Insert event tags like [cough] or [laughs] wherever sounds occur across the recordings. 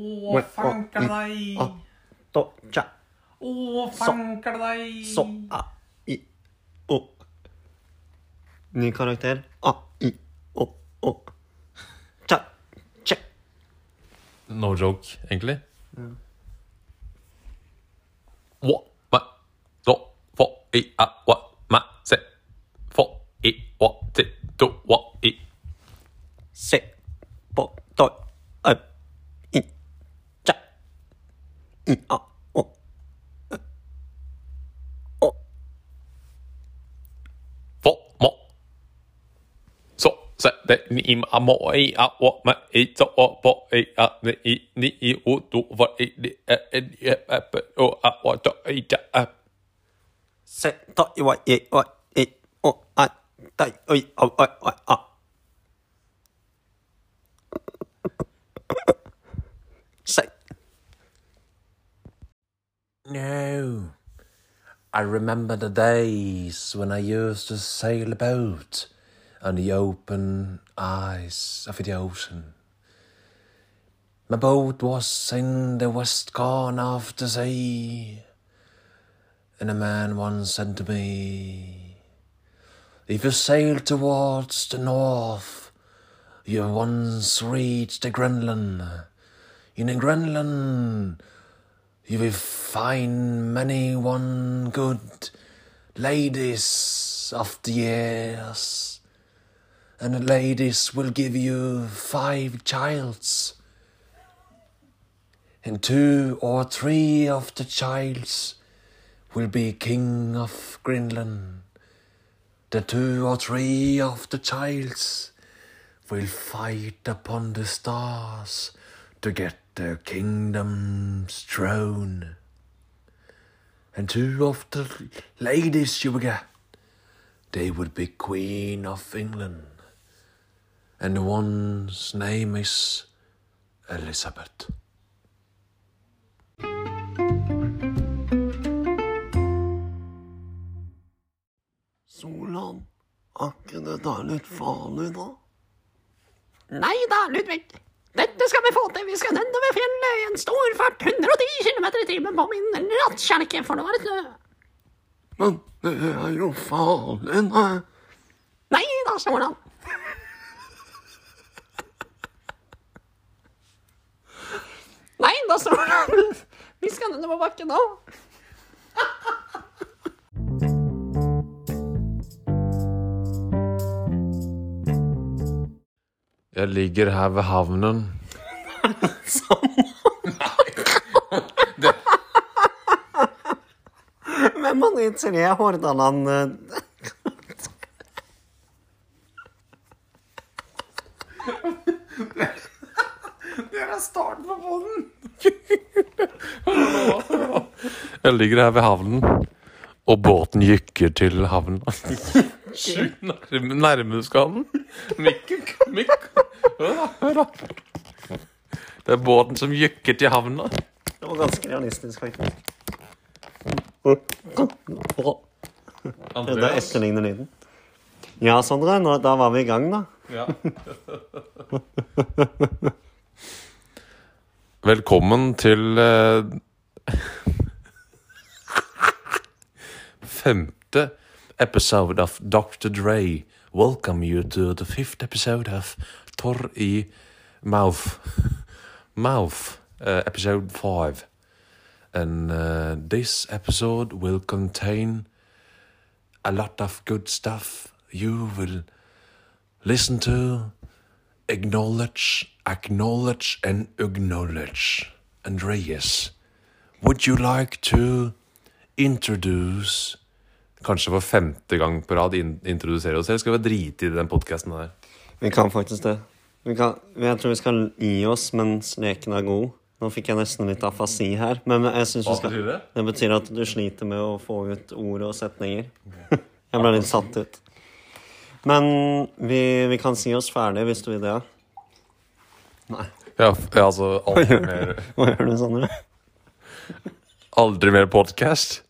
Å, fanker deg. a, do, cha, Å, fanker deg. så, a, i, o. Ny karakter. A, i, o, o. Cha, che. No joke, egentlig. Wa, ma, do, fo, i, a, wa, ma, se. Fo, i, wa, ti, do, wa, i. Se, po, do, a, i, cha, i, a, o. Ø, O, Fo, mo. Så, se, det, ni, ma, mo, i, a, wa, ma, i, så, o, po, i, a, ni, i, ni, i, o, do, wa, i, ni, e, e, ni, e, e, pe, o, a, wa, do, i, ja, a. se, do, i, wa, i, wa, i, o, a, da, oi, o, o, o, a. Se, I remember the days when I used to sail about on the open ice of the ocean. My boat was in the west corner of the sea, and a man once said to me, If you sail towards the north, you once reach the Greenland. In the Greenland, you will find many one good ladies of the years, and the ladies will give you five childs, and two or three of the childs will be king of Greenland. The two or three of the childs will fight upon the stars to get their kingdom's throne. And two of the ladies you will get, they would be Queen of England. And the one's name is Elizabeth. Solan, er ikke dette litt farlig da? Nei da, Ludvig. Dette skal vi få til. Vi skal nedover fjellet i en stor fart, 110 km i timen på min rattkjelke, for det var et snø. Men det er jo farlig, nei. Nei da, står han. Nei da, står han. Vi skal nedover bakken nå. Jeg ligger her ved havnen. Hvem av de tre Hordaland båten! Jeg ligger her ved havnen, og båten gykker til havnen. Nærme, nærme du skal den? Mikk, mikk. Hør da, hør da. Det er båten som gykker til havna. Det var ganske realistisk, faktisk. Det etterligner lyden. Ja, Sondre, nå, da var vi i gang, da. Ja. [laughs] Velkommen til eh, [laughs] femte episode of Dr. Dre. Welcome you to the fifth episode of Torr i Mouth. [laughs] Mouth, uh, episode five. And uh, this episode will contain a lot of good stuff you will listen to, acknowledge, acknowledge, and acknowledge. Andreas, would you like to introduce Kanskje for femte gang på rad introdusere oss, eller skal vi drite i den podkasten der? Vi kan faktisk det. Vi kan, jeg tror vi skal gi oss mens leken er god. Nå fikk jeg nesten litt afasi her, men jeg synes vi skal... det? Det betyr at du sliter med å få ut ord og setninger. Jeg ble litt satt ut. Men vi, vi kan si oss ferdig hvis du vil det. Nei. Ja, altså aldri mer, Hva gjør du, Sondre? aldri mer podcast.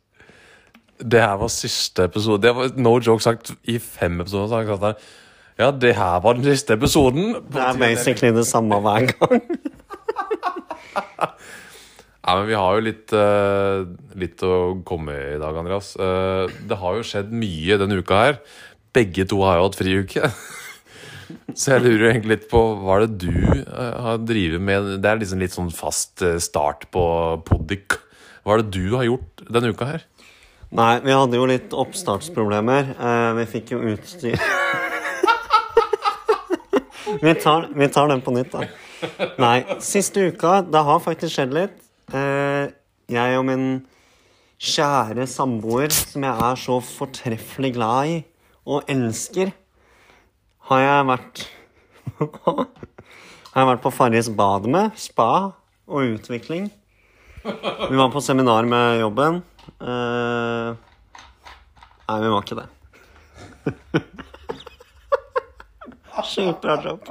Det her var siste episode. Det var no joke sagt i fem episoder. Så har jeg sagt. Ja, det her var den siste episoden. Det er basically det samme hver gang. [laughs] Nei, men vi har jo litt, uh, litt å komme i i dag, Andreas. Uh, det har jo skjedd mye denne uka her. Begge to har jo hatt friuke. [laughs] Så jeg lurer egentlig litt på hva er det du uh, har drevet med? Det er liksom litt sånn fast start på Poddik. Hva er det du har gjort denne uka her? Nei, vi hadde jo litt oppstartsproblemer. Vi fikk jo utstyr [laughs] vi, tar, vi tar den på nytt, da. Nei, siste uka Det har faktisk skjedd litt. Eh, jeg og min kjære samboer, som jeg er så fortreffelig glad i og elsker, har jeg vært Har jeg vært på Farris bad med. Spa og utvikling. Vi var på seminar med jobben. Eh, nei, vi var ikke det. [laughs] [laughs] Jobb.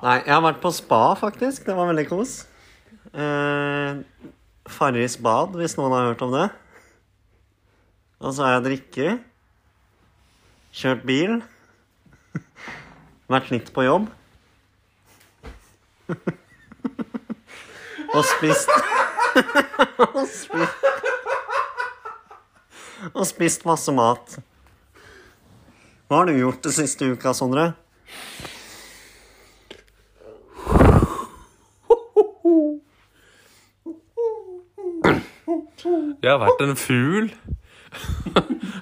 Nei, jeg har vært på spa, faktisk. Det var veldig kos. Eh, Farris bad, hvis noen har hørt om det. Og så har jeg drikket. Kjørt bil. Vært litt på jobb. Og spist [laughs] Og spist Og spist masse mat. Hva har du gjort det siste uka, Sondre? Jeg har vært en fugl.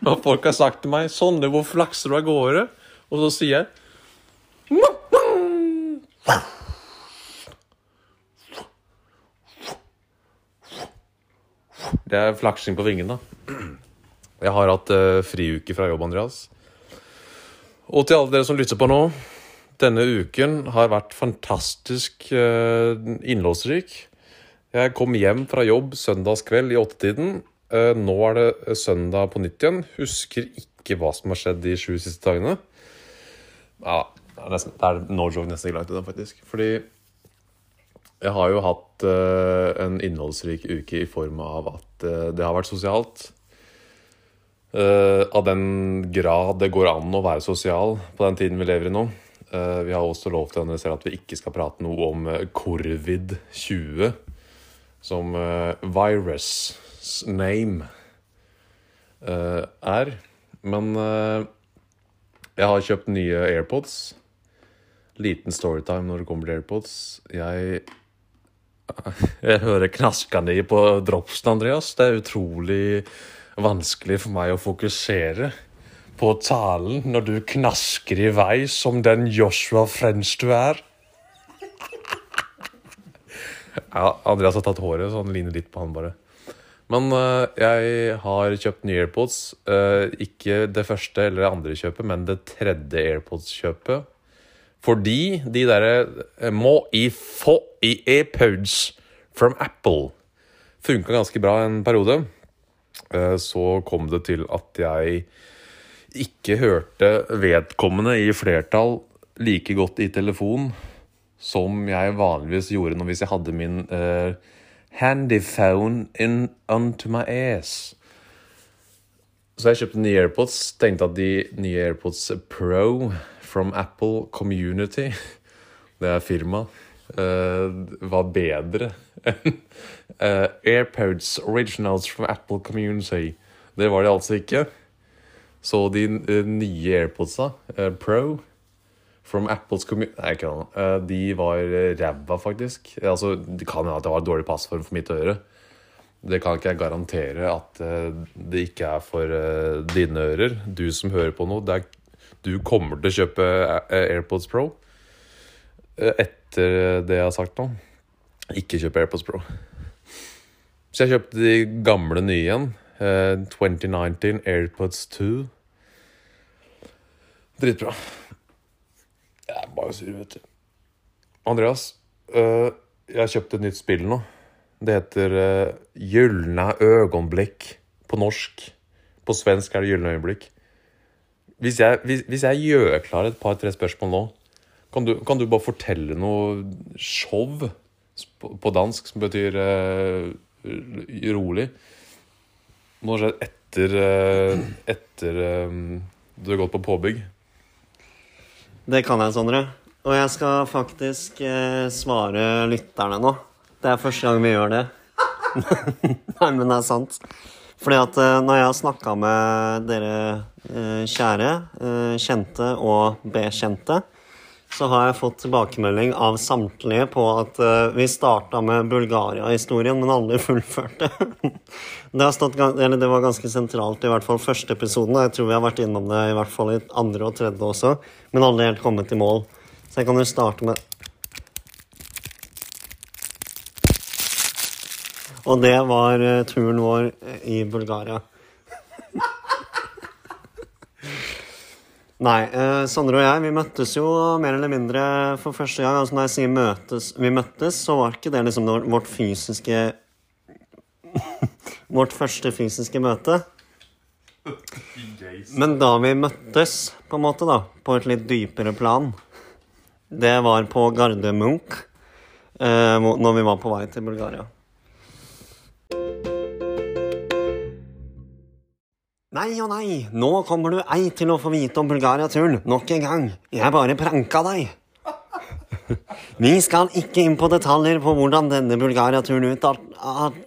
Og folk har sagt til meg 'Sondre, hvor flakser du av gårde?' Og så sier jeg Det er flaksing på vingen, da. Jeg har hatt uh, friuke fra jobb, Andreas. Og til alle dere som lytter på nå. Denne uken har vært fantastisk uh, innholdsrik. Jeg kom hjem fra jobb søndagskveld i åttetiden. Eh, nå er det søndag på nytt igjen. Husker ikke hva som har skjedd de sju siste dagene. Ja, det er, no joke nesten ikke langt unna, faktisk. Fordi jeg har jo hatt eh, en innholdsrik uke i form av at eh, det har vært sosialt. Eh, av den grad det går an å være sosial på den tiden vi lever i nå. Uh, vi har også lov til å analysere at vi ikke skal prate noe om eh, Corvid20 som uh, virus name er. Men jeg har kjøpt nye AirPods. Liten storytime når det kommer til AirPods. Jeg [laughs] Jeg hører knaskene i på dropsen, Andreas. Det er utrolig vanskelig for meg å fokusere på talen når du knasker i vei som den Joshua French du er. Ja, Andreas har tatt håret, så han ligner litt på han bare. Men uh, jeg har kjøpt nye AirPods. Uh, ikke det første eller det andre kjøpet, men det tredje AirPods-kjøpet. Fordi de derre eh, må i få i AirPods from Apple funka ganske bra en periode. Eh, så kom det til at jeg ikke hørte vedkommende i flertall like godt i telefon som jeg vanligvis gjorde når hvis jeg hadde min uh, handyphone in onto my ass. Så jeg kjøpte nye AirPods. Tenkte at de nye AirPods Pro from Apple Community, [laughs] det er firma, uh, var bedre [laughs] enn eh, AirPods Originals from Apple Community. Det var de altså ikke. Så de uh, nye AirPodsa, uh, Pro, From Apples community Nei, ikke. Eh, De var ræva, faktisk. Altså, det kan hende at det var dårlig passform for mitt øre. Det kan ikke jeg garantere at det ikke er for dine ører. Du som hører på noe. Er, du kommer til å kjøpe AirPods Pro etter det jeg har sagt nå. Ikke kjøp AirPods Pro. Så jeg kjøpte de gamle nye igjen. Uh, 2019 AirPods 2. Dritbra. Jeg er bare sur, vet du. Andreas, uh, jeg har kjøpt et nytt spill nå. Det heter uh, Gylne øgonblikk på norsk. På svensk er det Gylne øyeblikk. Hvis jeg, hvis, hvis jeg gjør klar et par-tre spørsmål nå, kan du, kan du bare fortelle noe show på, på dansk som betyr øh, rolig? Noe har skjedd etter, øh, etter øh, du har gått på påbygg? Det kan jeg, Sondre. Og jeg skal faktisk eh, svare lytterne nå. Det er første gang vi gjør det. [laughs] Nei, men det er sant. Fordi at eh, når jeg har snakka med dere eh, kjære, eh, kjente og bekjente, så har jeg fått tilbakemelding av samtlige på at uh, vi starta med Bulgaria-historien, men aldri [laughs] fullførte. det, stått, det var ganske sentralt i hvert fall første episoden, og jeg tror vi har vært innom det i hvert fall i andre og tredje også, men aldri helt kommet i mål. Så jeg kan jo starte med Og det var eh, turen vår i Bulgaria. Nei, eh, Sondre og jeg vi møttes jo mer eller mindre for første gang. Altså Når jeg sier møtes, vi møttes, så var ikke det liksom vårt- fysiske [laughs] Vårt første fysiske møte. Men da vi møttes, på en måte, da, på et litt dypere plan, det var på Gardermoen eh, når vi var på vei til Bulgaria. Nei og nei, nå kommer du ei til å få vite om Bulgaria-turen nok en gang. Jeg bare pranka deg. [laughs] Vi skal ikke inn på detaljer på hvordan denne Bulgaria-turen ut av av-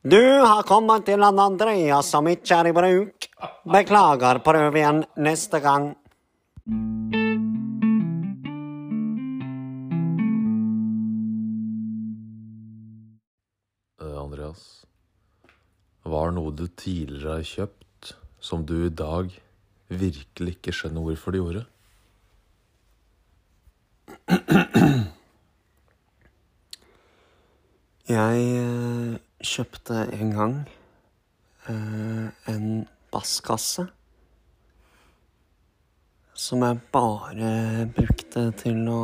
Du har kommet til en Andreas som ikke er i bruk. Beklager, prøv igjen neste gang. Hva er noe du tidligere har kjøpt, som du i dag virkelig ikke skjønner hvorfor du gjorde? Jeg eh, kjøpte en gang eh, en basskasse. Som jeg bare brukte til å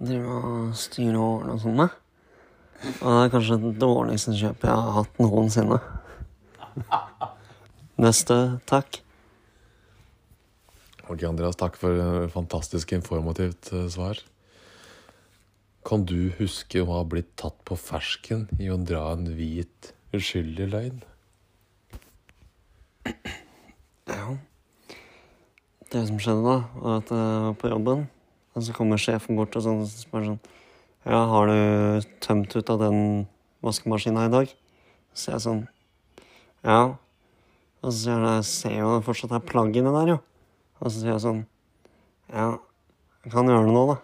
drive og styre ordne og sånn med. Og det er kanskje det dårligste kjøpet jeg har hatt noensinne. Neste, takk. Ok, Andreas, takk for et fantastisk informativt eh, svar. Kan du huske å ha blitt tatt på fersken i å dra en hvit, uskyldig løgn? Ja. Det som skjedde da, var at jeg var på jobben, og så kommer sjefen bort og sånn, og spør sånn Ja, har du tømt ut av den vaskemaskina i dag? Så jeg sånn Ja. Og så sier han jeg ser jo det fortsatt er plagg inni der, jo. Og så sier jeg sånn Ja, jeg kan gjøre det nå, da.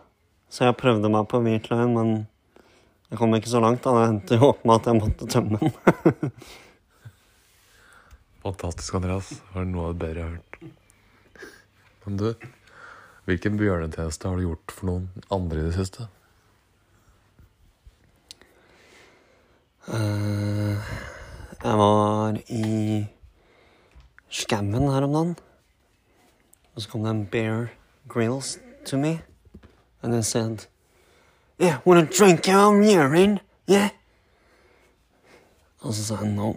Så jeg prøvde meg på hvit løgn, men jeg kom ikke så langt. da. Det endte jo opp med at jeg måtte tømme den. [laughs] Fantastisk, Andreas. Var noe av det bedre jeg har hørt? Men du, hvilken bjørnetjeneste har du gjort for noen andre i det siste? Jeg var i Skauen her om dagen. Og så kom det en Bear Grills to me. And they said, Yeah, wanna drink your urine? Yeah? Og så sa jeg no.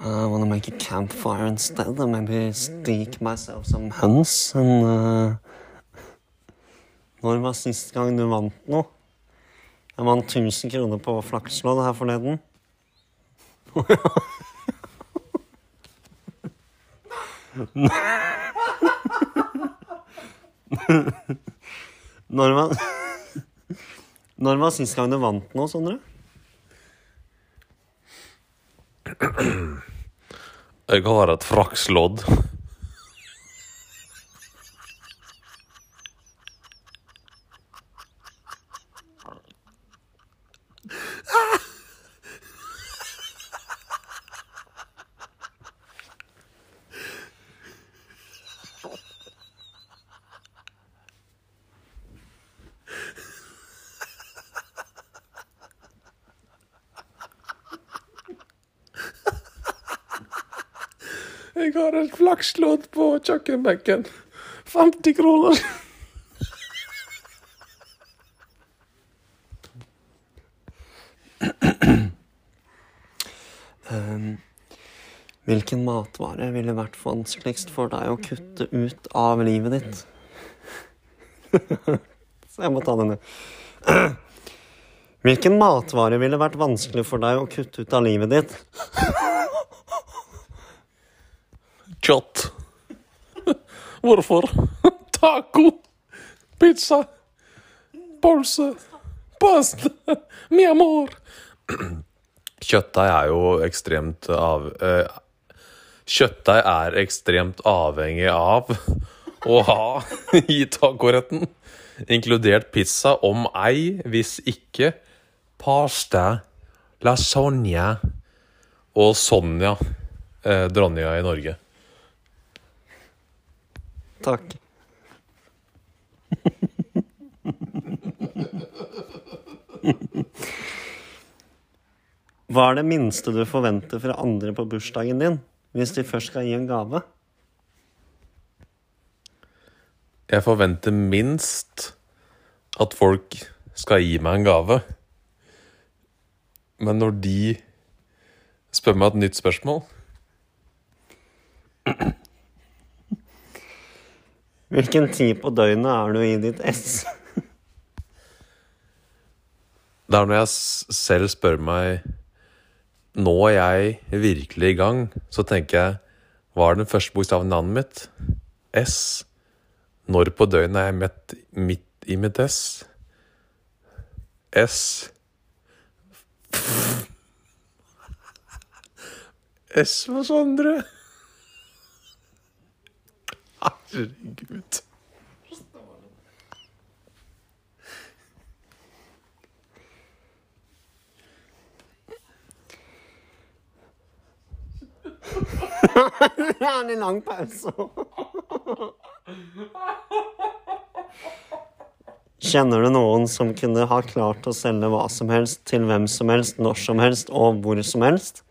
I wanna make a campfire instead and maybe steak myself some huns And, uh, når var sist gang du vant noe? Jeg vant 1000 kroner på flakslodd her forleden. Når var Når var sist gang du vant noe, Sondre? Jeg har et frakslodd. Jeg har et flakslodd på kjøkkenbenken. 50 kroner. Um, hvilken matvare ville vært vanskeligst for deg å kutte ut av livet ditt? [laughs] Så jeg må ta denne. [clears throat] Hvilken matvare ville vært vanskelig for deg å kutte ut av livet ditt? Hvorfor? [laughs] Taco. Pizza. Pølse. Pasta. Mi amor. [clears throat] Kjøttdeig er jo ekstremt av eh, Kjøttdeig er ekstremt avhengig av [laughs] å ha i tacoretten. Inkludert pizza, om ei, hvis ikke pasta, lasagne og Sonja, eh, dronninga i Norge. Takk. Hva er det minste du forventer fra andre på bursdagen din, hvis de først skal gi en gave? Jeg forventer minst at folk skal gi meg en gave. Men når de spør meg et nytt spørsmål Hvilken tid på døgnet er du i ditt ess? Det er når jeg selv spør meg Nå er jeg virkelig i gang, så tenker jeg Hva er den første bokstaven i navnet mitt? S. Når på døgnet er jeg midt, midt i mitt S? S. S for Sondre. Herregud. Det er en lang pause. Kjenner du noen som kunne ha klart å selge hva som helst til hvem som helst, når som helst og hvor som helst?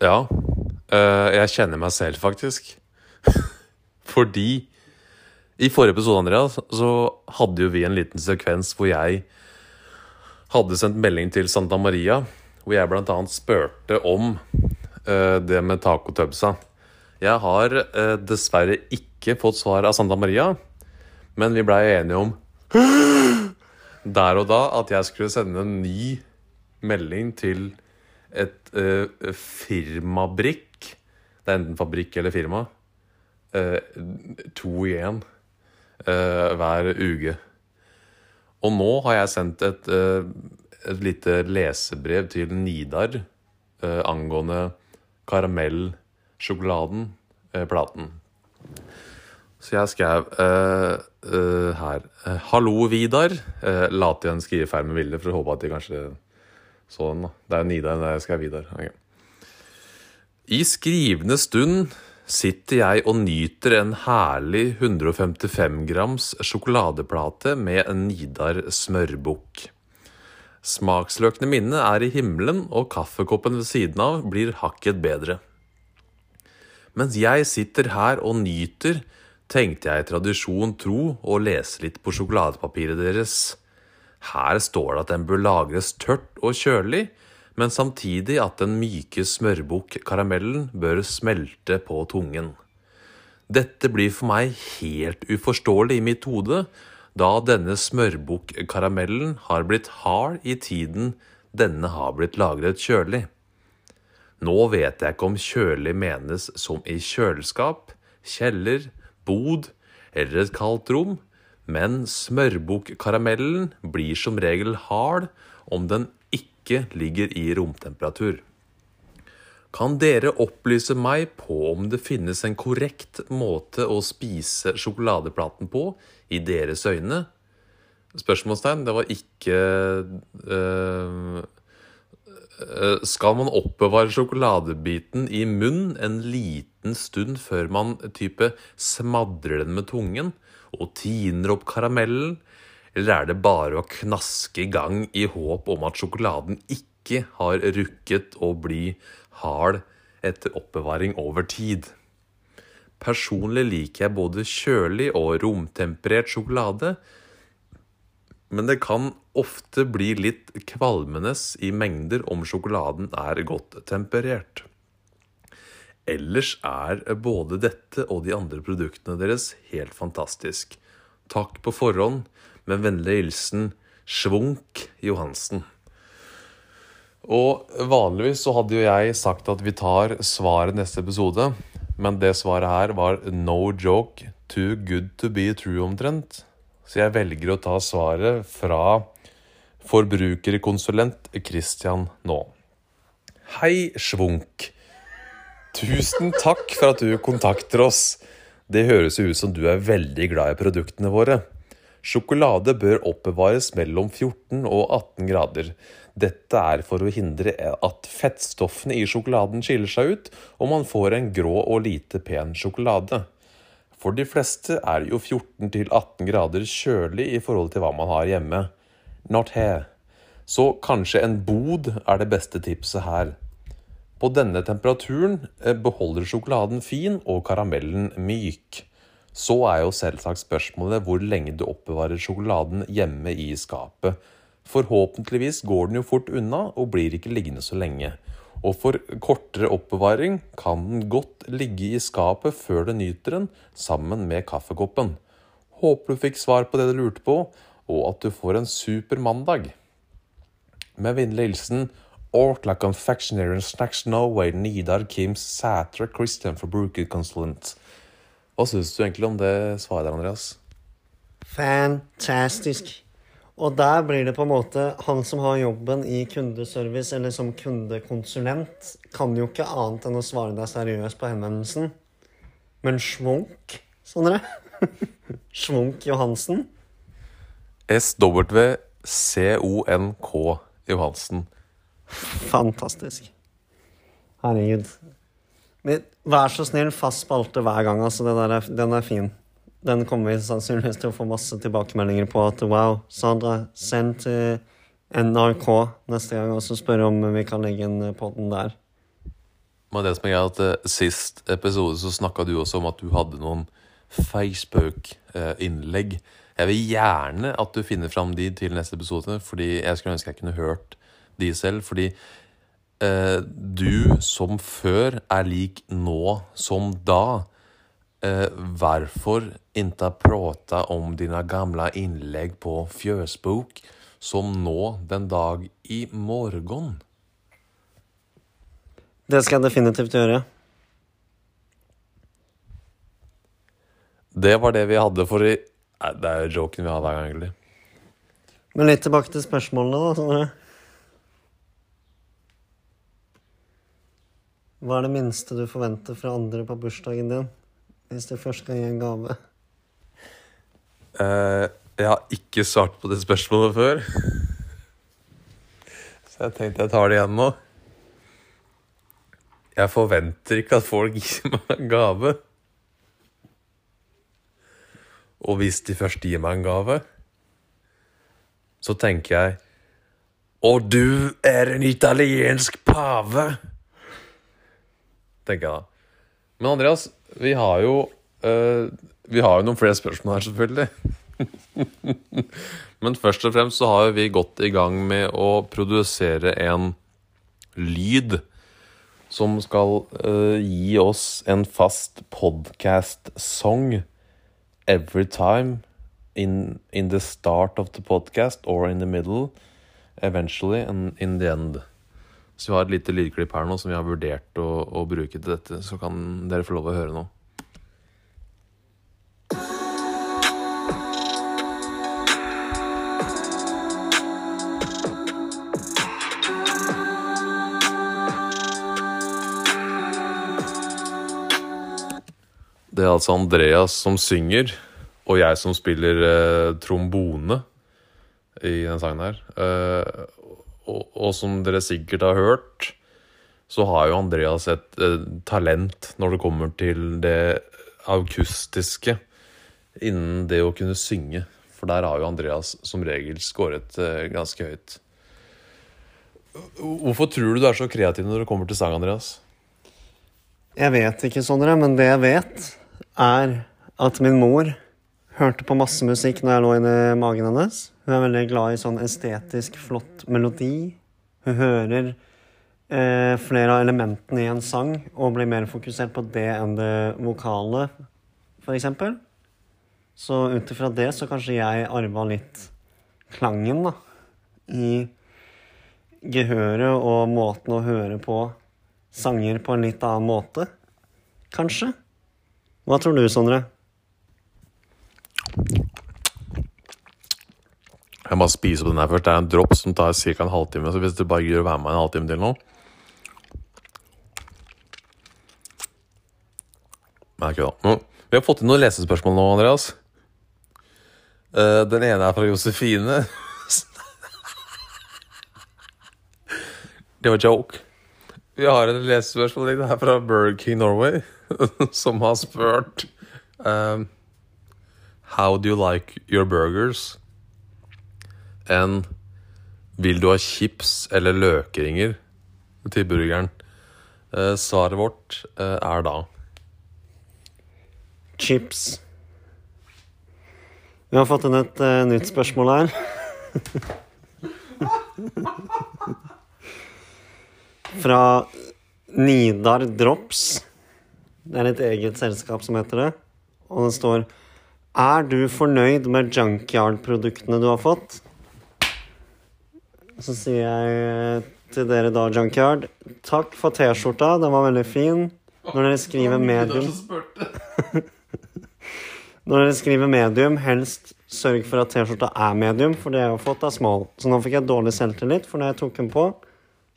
Ja. Eh, jeg kjenner meg selv, faktisk. [laughs] Fordi i forrige episode, Andreas, så hadde jo vi en liten sekvens hvor jeg hadde sendt melding til Santa Maria, hvor jeg annet spurte om uh, det med tacotubsa. Jeg har uh, dessverre ikke fått svar av Santa Maria, men vi blei enige om [gasps] der og da at jeg skulle sende en ny melding til et uh, firmabrikk. Det er enten fabrikk eller firma. Eh, to i én eh, hver uke. Og nå har jeg sendt et, eh, et lite lesebrev til Nidar eh, angående karamellsjokoladen, eh, platen. Så jeg skrev eh, her Hallo, Vidar. La til en skrivefeil med bildet, for å håpe at de kanskje så den. da. Det er Nidar, det skrev Vidar. Ok. I skrivende stund sitter jeg og nyter en herlig 155 grams sjokoladeplate med en Nidar smørbukk. Smaksløkene mine er i himmelen, og kaffekoppen ved siden av blir hakket bedre. Mens jeg sitter her og nyter, tenkte jeg tradisjon tro å lese litt på sjokoladepapiret deres. Her står det at den bør lagres tørt og kjølig, men samtidig at den myke smørbukk-karamellen bør smelte på tungen. Dette blir for meg helt uforståelig i mitt hode, da denne smørbukk-karamellen har blitt hard i tiden denne har blitt lagret kjølig. Nå vet jeg ikke om kjølig menes som i kjøleskap, kjeller, bod eller et kaldt rom, men smørbukkaramellen blir som regel hard om den ikke ligger i romtemperatur. Kan dere opplyse meg på om det finnes en korrekt måte å spise sjokoladeplaten på i deres øyne? Spørsmålstegn. Det var ikke øh, Skal man oppbevare sjokoladebiten i munnen en liten stund før man type smadrer den med tungen og tiner opp karamellen? Eller er det bare å knaske i gang i håp om at sjokoladen ikke har rukket å bli hard etter oppbevaring over tid? Personlig liker jeg både kjølig og romtemperert sjokolade, men det kan ofte bli litt kvalmenes i mengder om sjokoladen er godt temperert. Ellers er både dette og de andre produktene deres helt fantastisk. Takk på forhånd. Med vennlig hilsen Svunk Johansen. Og vanligvis så hadde jo jeg sagt at vi tar svaret neste episode, men det svaret her var no joke, too good to be true omtrent. Så jeg velger å ta svaret fra forbrukerkonsulent Christian nå. Hei, Svunk. Tusen takk for at du kontakter oss. Det høres jo ut som du er veldig glad i produktene våre. Sjokolade bør oppbevares mellom 14 og 18 grader. Dette er for å hindre at fettstoffene i sjokoladen skiller seg ut, og man får en grå og lite pen sjokolade. For de fleste er jo 14 til 18 grader kjølig i forhold til hva man har hjemme. Not here. Så kanskje en bod er det beste tipset her. På denne temperaturen eh, beholder sjokoladen fin og karamellen myk. Så er jo selvsagt spørsmålet hvor lenge du oppbevarer sjokoladen hjemme i skapet. Forhåpentligvis går den jo fort unna og blir ikke liggende så lenge. Og for kortere oppbevaring kan den godt ligge i skapet før du nyter den, sammen med kaffekoppen. Håper du fikk svar på det du lurte på, og at du får en super mandag. Med vennlig hilsen Orkla Confectionery and Snacks Norway, Nidar Kims Sætre, Christian Forbrukerkonsulent. Hva syns du egentlig om det svaret der, Andreas? Fantastisk. Og der blir det på en måte Han som har jobben i kundeservice, eller som kundekonsulent, kan jo ikke annet enn å svare deg seriøst på henvendelsen. Men Schwunk, Sondre [laughs] Schwunk Johansen. SWCONK Johansen. Fantastisk. Herregud. Men vær så snill, fast spalte hver gang. altså er, Den er fin. Den kommer vi sannsynligvis til å få masse tilbakemeldinger på. At wow, Sandra, send til NRK neste gang og så spør om vi kan legge en podden der. Men det som er at eh, Sist episode så snakka du også om at du hadde noen Facebook-innlegg. Jeg vil gjerne at du finner fram de til neste episode, fordi jeg skulle ønske jeg kunne hørt de selv. Fordi eh, du som før er lik nå som da. Eh, hvorfor ikke prate om dine gamle innlegg på fjøsbok som nå den dag i morgen? Det skal jeg definitivt gjøre. Det var det vi hadde for i Nei, Det er joken vi har hver gang, egentlig. Men litt tilbake til spørsmålene, da. Sondre. Hva er det minste du forventer fra andre på bursdagen din? Hvis du først skal gi en gave. Eh, jeg har ikke svart på det spørsmålet før. Så jeg tenkte jeg tar det igjen nå. Jeg forventer ikke at folk gir meg en gave. Og hvis de først gir meg en gave, så tenker jeg Og du er en italiensk pave! Tenker jeg da. Men Andreas, vi har jo uh, Vi har jo noen flere spørsmål her, selvfølgelig. [laughs] Men først og fremst så har vi gått i gang med å produsere en lyd som skal uh, gi oss en fast podcast-song every time in, in the start of the podcast or in the middle, eventually and in the end. Så vi har et lite lydklipp her nå som vi har vurdert å, å bruke til dette, så kan dere få lov å høre nå. Det er altså Andreas som synger, og jeg som spiller eh, trombone i den sangen her. Eh, og, som dere sikkert har hørt, så har jo Andreas et eh, talent når det kommer til det akustiske innen det å kunne synge. For der har jo Andreas som regel skåret eh, ganske høyt. Hvorfor tror du du er så kreativ når det kommer til sang, Andreas? Jeg vet ikke, Sondre, men det jeg vet, er at min mor hørte på masse musikk når jeg lå inni magen hennes. Hun er veldig glad i sånn estetisk flott melodi. Hun hører eh, flere av elementene i en sang og blir mer fokusert på det enn det vokale, eksempel. Så ut ifra det så kanskje jeg arva litt klangen, da. I gehøret og måten å høre på sanger på en litt annen måte. Kanskje. Hva tror du, Sondre? Jeg må spise opp den her først. Det er en dropp som tar ca. en halvtime. Så hvis du bare gidder å være med en halvtime til nå Nei, ikke da. Vi har fått inn noen lesespørsmål nå, Andreas. Eh, den ene er fra Josefine. Det var joke. Vi har en lesespørsmål inne her fra Burger King Norway, [laughs] som har spurt um, How do you like your burgers? And vil du ha chips eller løkringer til burgeren? Eh, svaret vårt eh, er da Chips. Vi har fått inn et eh, nytt spørsmål her. [laughs] Fra Nidar Drops. Det er et eget selskap som heter det. Og det står Er du fornøyd med junkyard-produktene du har fått? Så sier jeg eh, til dere da, Junkyard, takk for T-skjorta. Den var veldig fin. Når dere skriver medium [laughs] Når dere skriver medium, helst sørg for at T-skjorta er medium, for det jeg har fått, er small. Så nå fikk jeg dårlig selvtillit, for når jeg tok den på,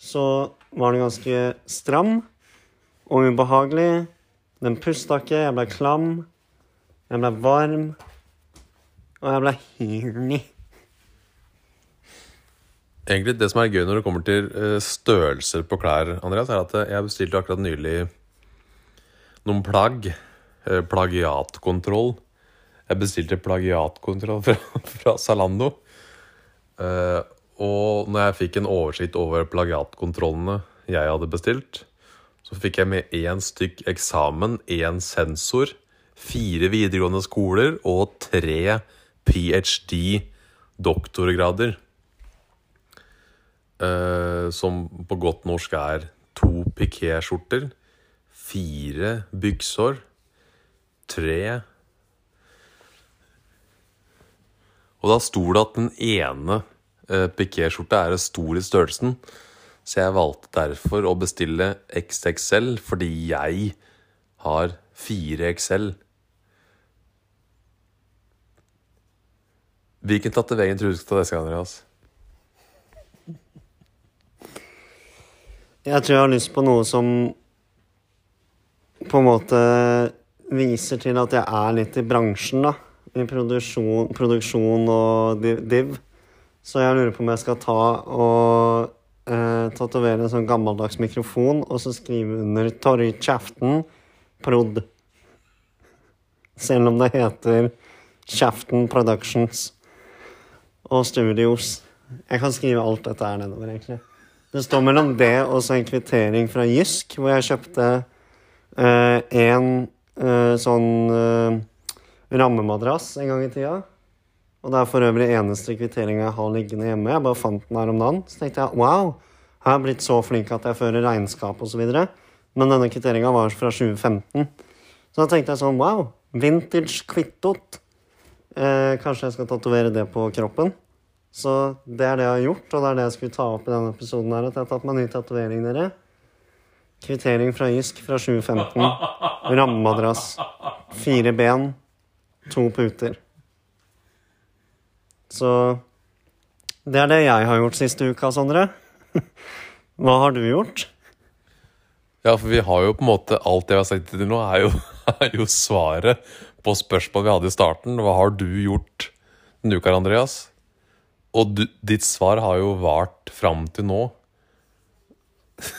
så var den ganske stram og ubehagelig. Den pusta ikke, jeg ble klam, jeg ble varm, og jeg ble [laughs] horny. Egentlig det som er gøy når det kommer til eh, størrelser på klær, Andreas, er at jeg bestilte akkurat nylig noen plagg. eh, Plagiatkontroll. Jeg bestilte plagiatkontroll [laughs] fra, fra Zalando. Eh, og når jeg fikk en oversikt over plagiatkontrollene jeg hadde bestilt, så fikk jeg med én stykk eksamen, én sensor, fire videregående skoler og tre ph.d. doktorgrader. Eh, som på godt norsk er to piké-skjorter, fire byksår, tre Og da sto det at den ene eh, piké-skjorta er stor i størrelsen. Så jeg valgte derfor å bestille XXL fordi jeg har 4XL. Hvilken tatovering tror du skal ta neste gang, Andreas? Jeg tror jeg har lyst på noe som på en måte viser til at jeg er litt i bransjen, da. I produksjon, produksjon og div. Så jeg lurer på om jeg skal ta og eh, tatovere en sånn gammeldags mikrofon, og så skrive under 'Torry Kjeften Prod'. Selv om det heter Kjeften Productions og Studios. Jeg kan skrive alt dette her nedover, egentlig. Det står mellom det og så en kvittering fra Jysk, hvor jeg kjøpte eh, en uh, sånn uh, rammemadrass en gang i tida. Og det er for øvrig eneste kvitteringa jeg har liggende hjemme. Jeg bare fant den her om dagen. Så tenkte jeg wow, jeg har blitt så flink at jeg fører regnskap osv. Men denne kvitteringa var fra 2015. Så da tenkte jeg sånn wow, vintage kvittot. Eh, kanskje jeg skal tatovere det på kroppen. Så det er det jeg har gjort, og det er det jeg skulle ta opp i denne episoden. her, At jeg har tatt meg ny tatovering, dere. Kvittering fra Jysk fra 2015. Rammemadrass. Fire ben. To puter. Så det er det jeg har gjort siste uka, Sondre. [laughs] Hva har du gjort? Ja, for vi har jo på en måte Alt vi har sagt til nå, er jo, [laughs] er jo svaret på spørsmålet vi hadde i starten. Hva har du gjort denne uka, Andreas? Og du, ditt svar har jo vart fram til nå. [laughs]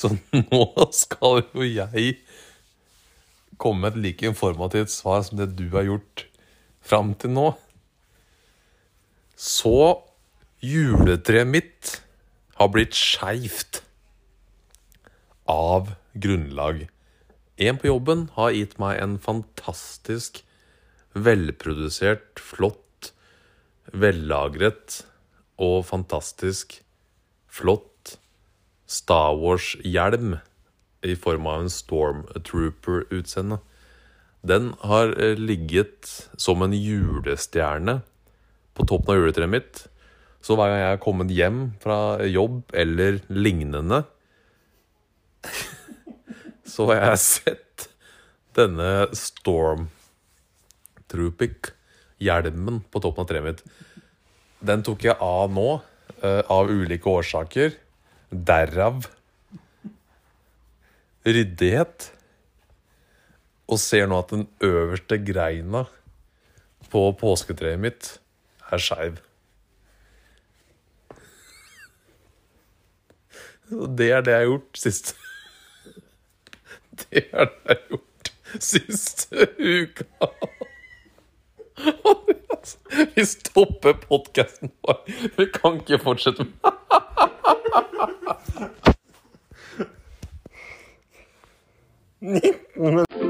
Så nå skal jo jeg komme med et like informativt svar som det du har gjort fram til nå. Så juletreet mitt har blitt skeivt av grunnlag. En på jobben har gitt meg en fantastisk velprodusert, flott, vellagret og fantastisk flott Star Wars-hjelm i form av en Stormtrooper-utseende. Den har eh, ligget som en julestjerne på toppen av juletreet mitt. Så hver gang jeg har kommet hjem fra jobb eller lignende, [laughs] så har jeg sett denne Storm Trupic, hjelmen på toppen av treet mitt. Den tok jeg av nå, eh, av ulike årsaker. Derav ryddighet. Og ser nå at den øverste greina på påsketreet mitt er skeiv. Det er det jeg har gjort sist. Det er det jeg har gjort siste uka. [laughs] Vi stopper podkasten vår. Vi kan ikke fortsette med [laughs]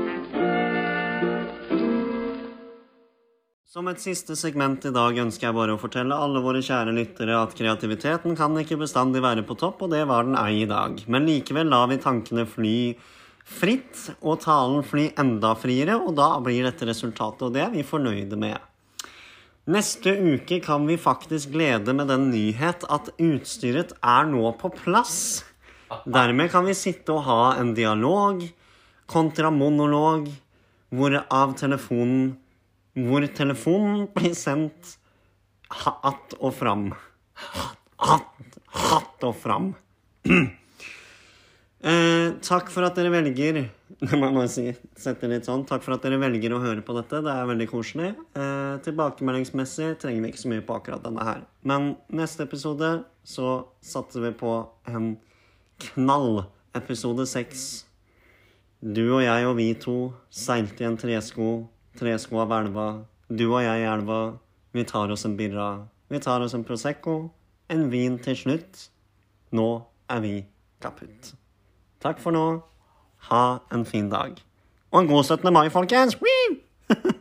Som et siste segment i dag ønsker jeg bare å fortelle alle våre kjære lyttere at kreativiteten kan ikke bestandig være på topp, og det var den ei i dag. Men likevel lar vi tankene fly fritt, og talen fly enda friere, og da blir dette resultatet, og det er vi fornøyde med. Neste uke kan vi faktisk glede med den nyhet at utstyret er nå på plass. Dermed kan vi sitte og ha en dialog kontra monolog, hvorav telefonen hvor telefonen blir sendt hatt att og fram. Hatt, hatt og fram. Eh, takk for at dere velger [laughs] Man må si, sette litt sånn. Takk for at dere velger å høre på dette. Det er veldig koselig. Eh, tilbakemeldingsmessig trenger vi ikke så mye på akkurat denne her. Men neste episode så satser vi på en knall. Episode seks. Du og jeg og vi to seilte i en tresko. Tresko av elva. Du og jeg i elva. Vi tar oss en birra. Vi tar oss en Prosecco. En vin til slutt. Nå er vi kaputt. Takk for nå. Ha en fin dag. Og en god 17. mai, folkens! [laughs]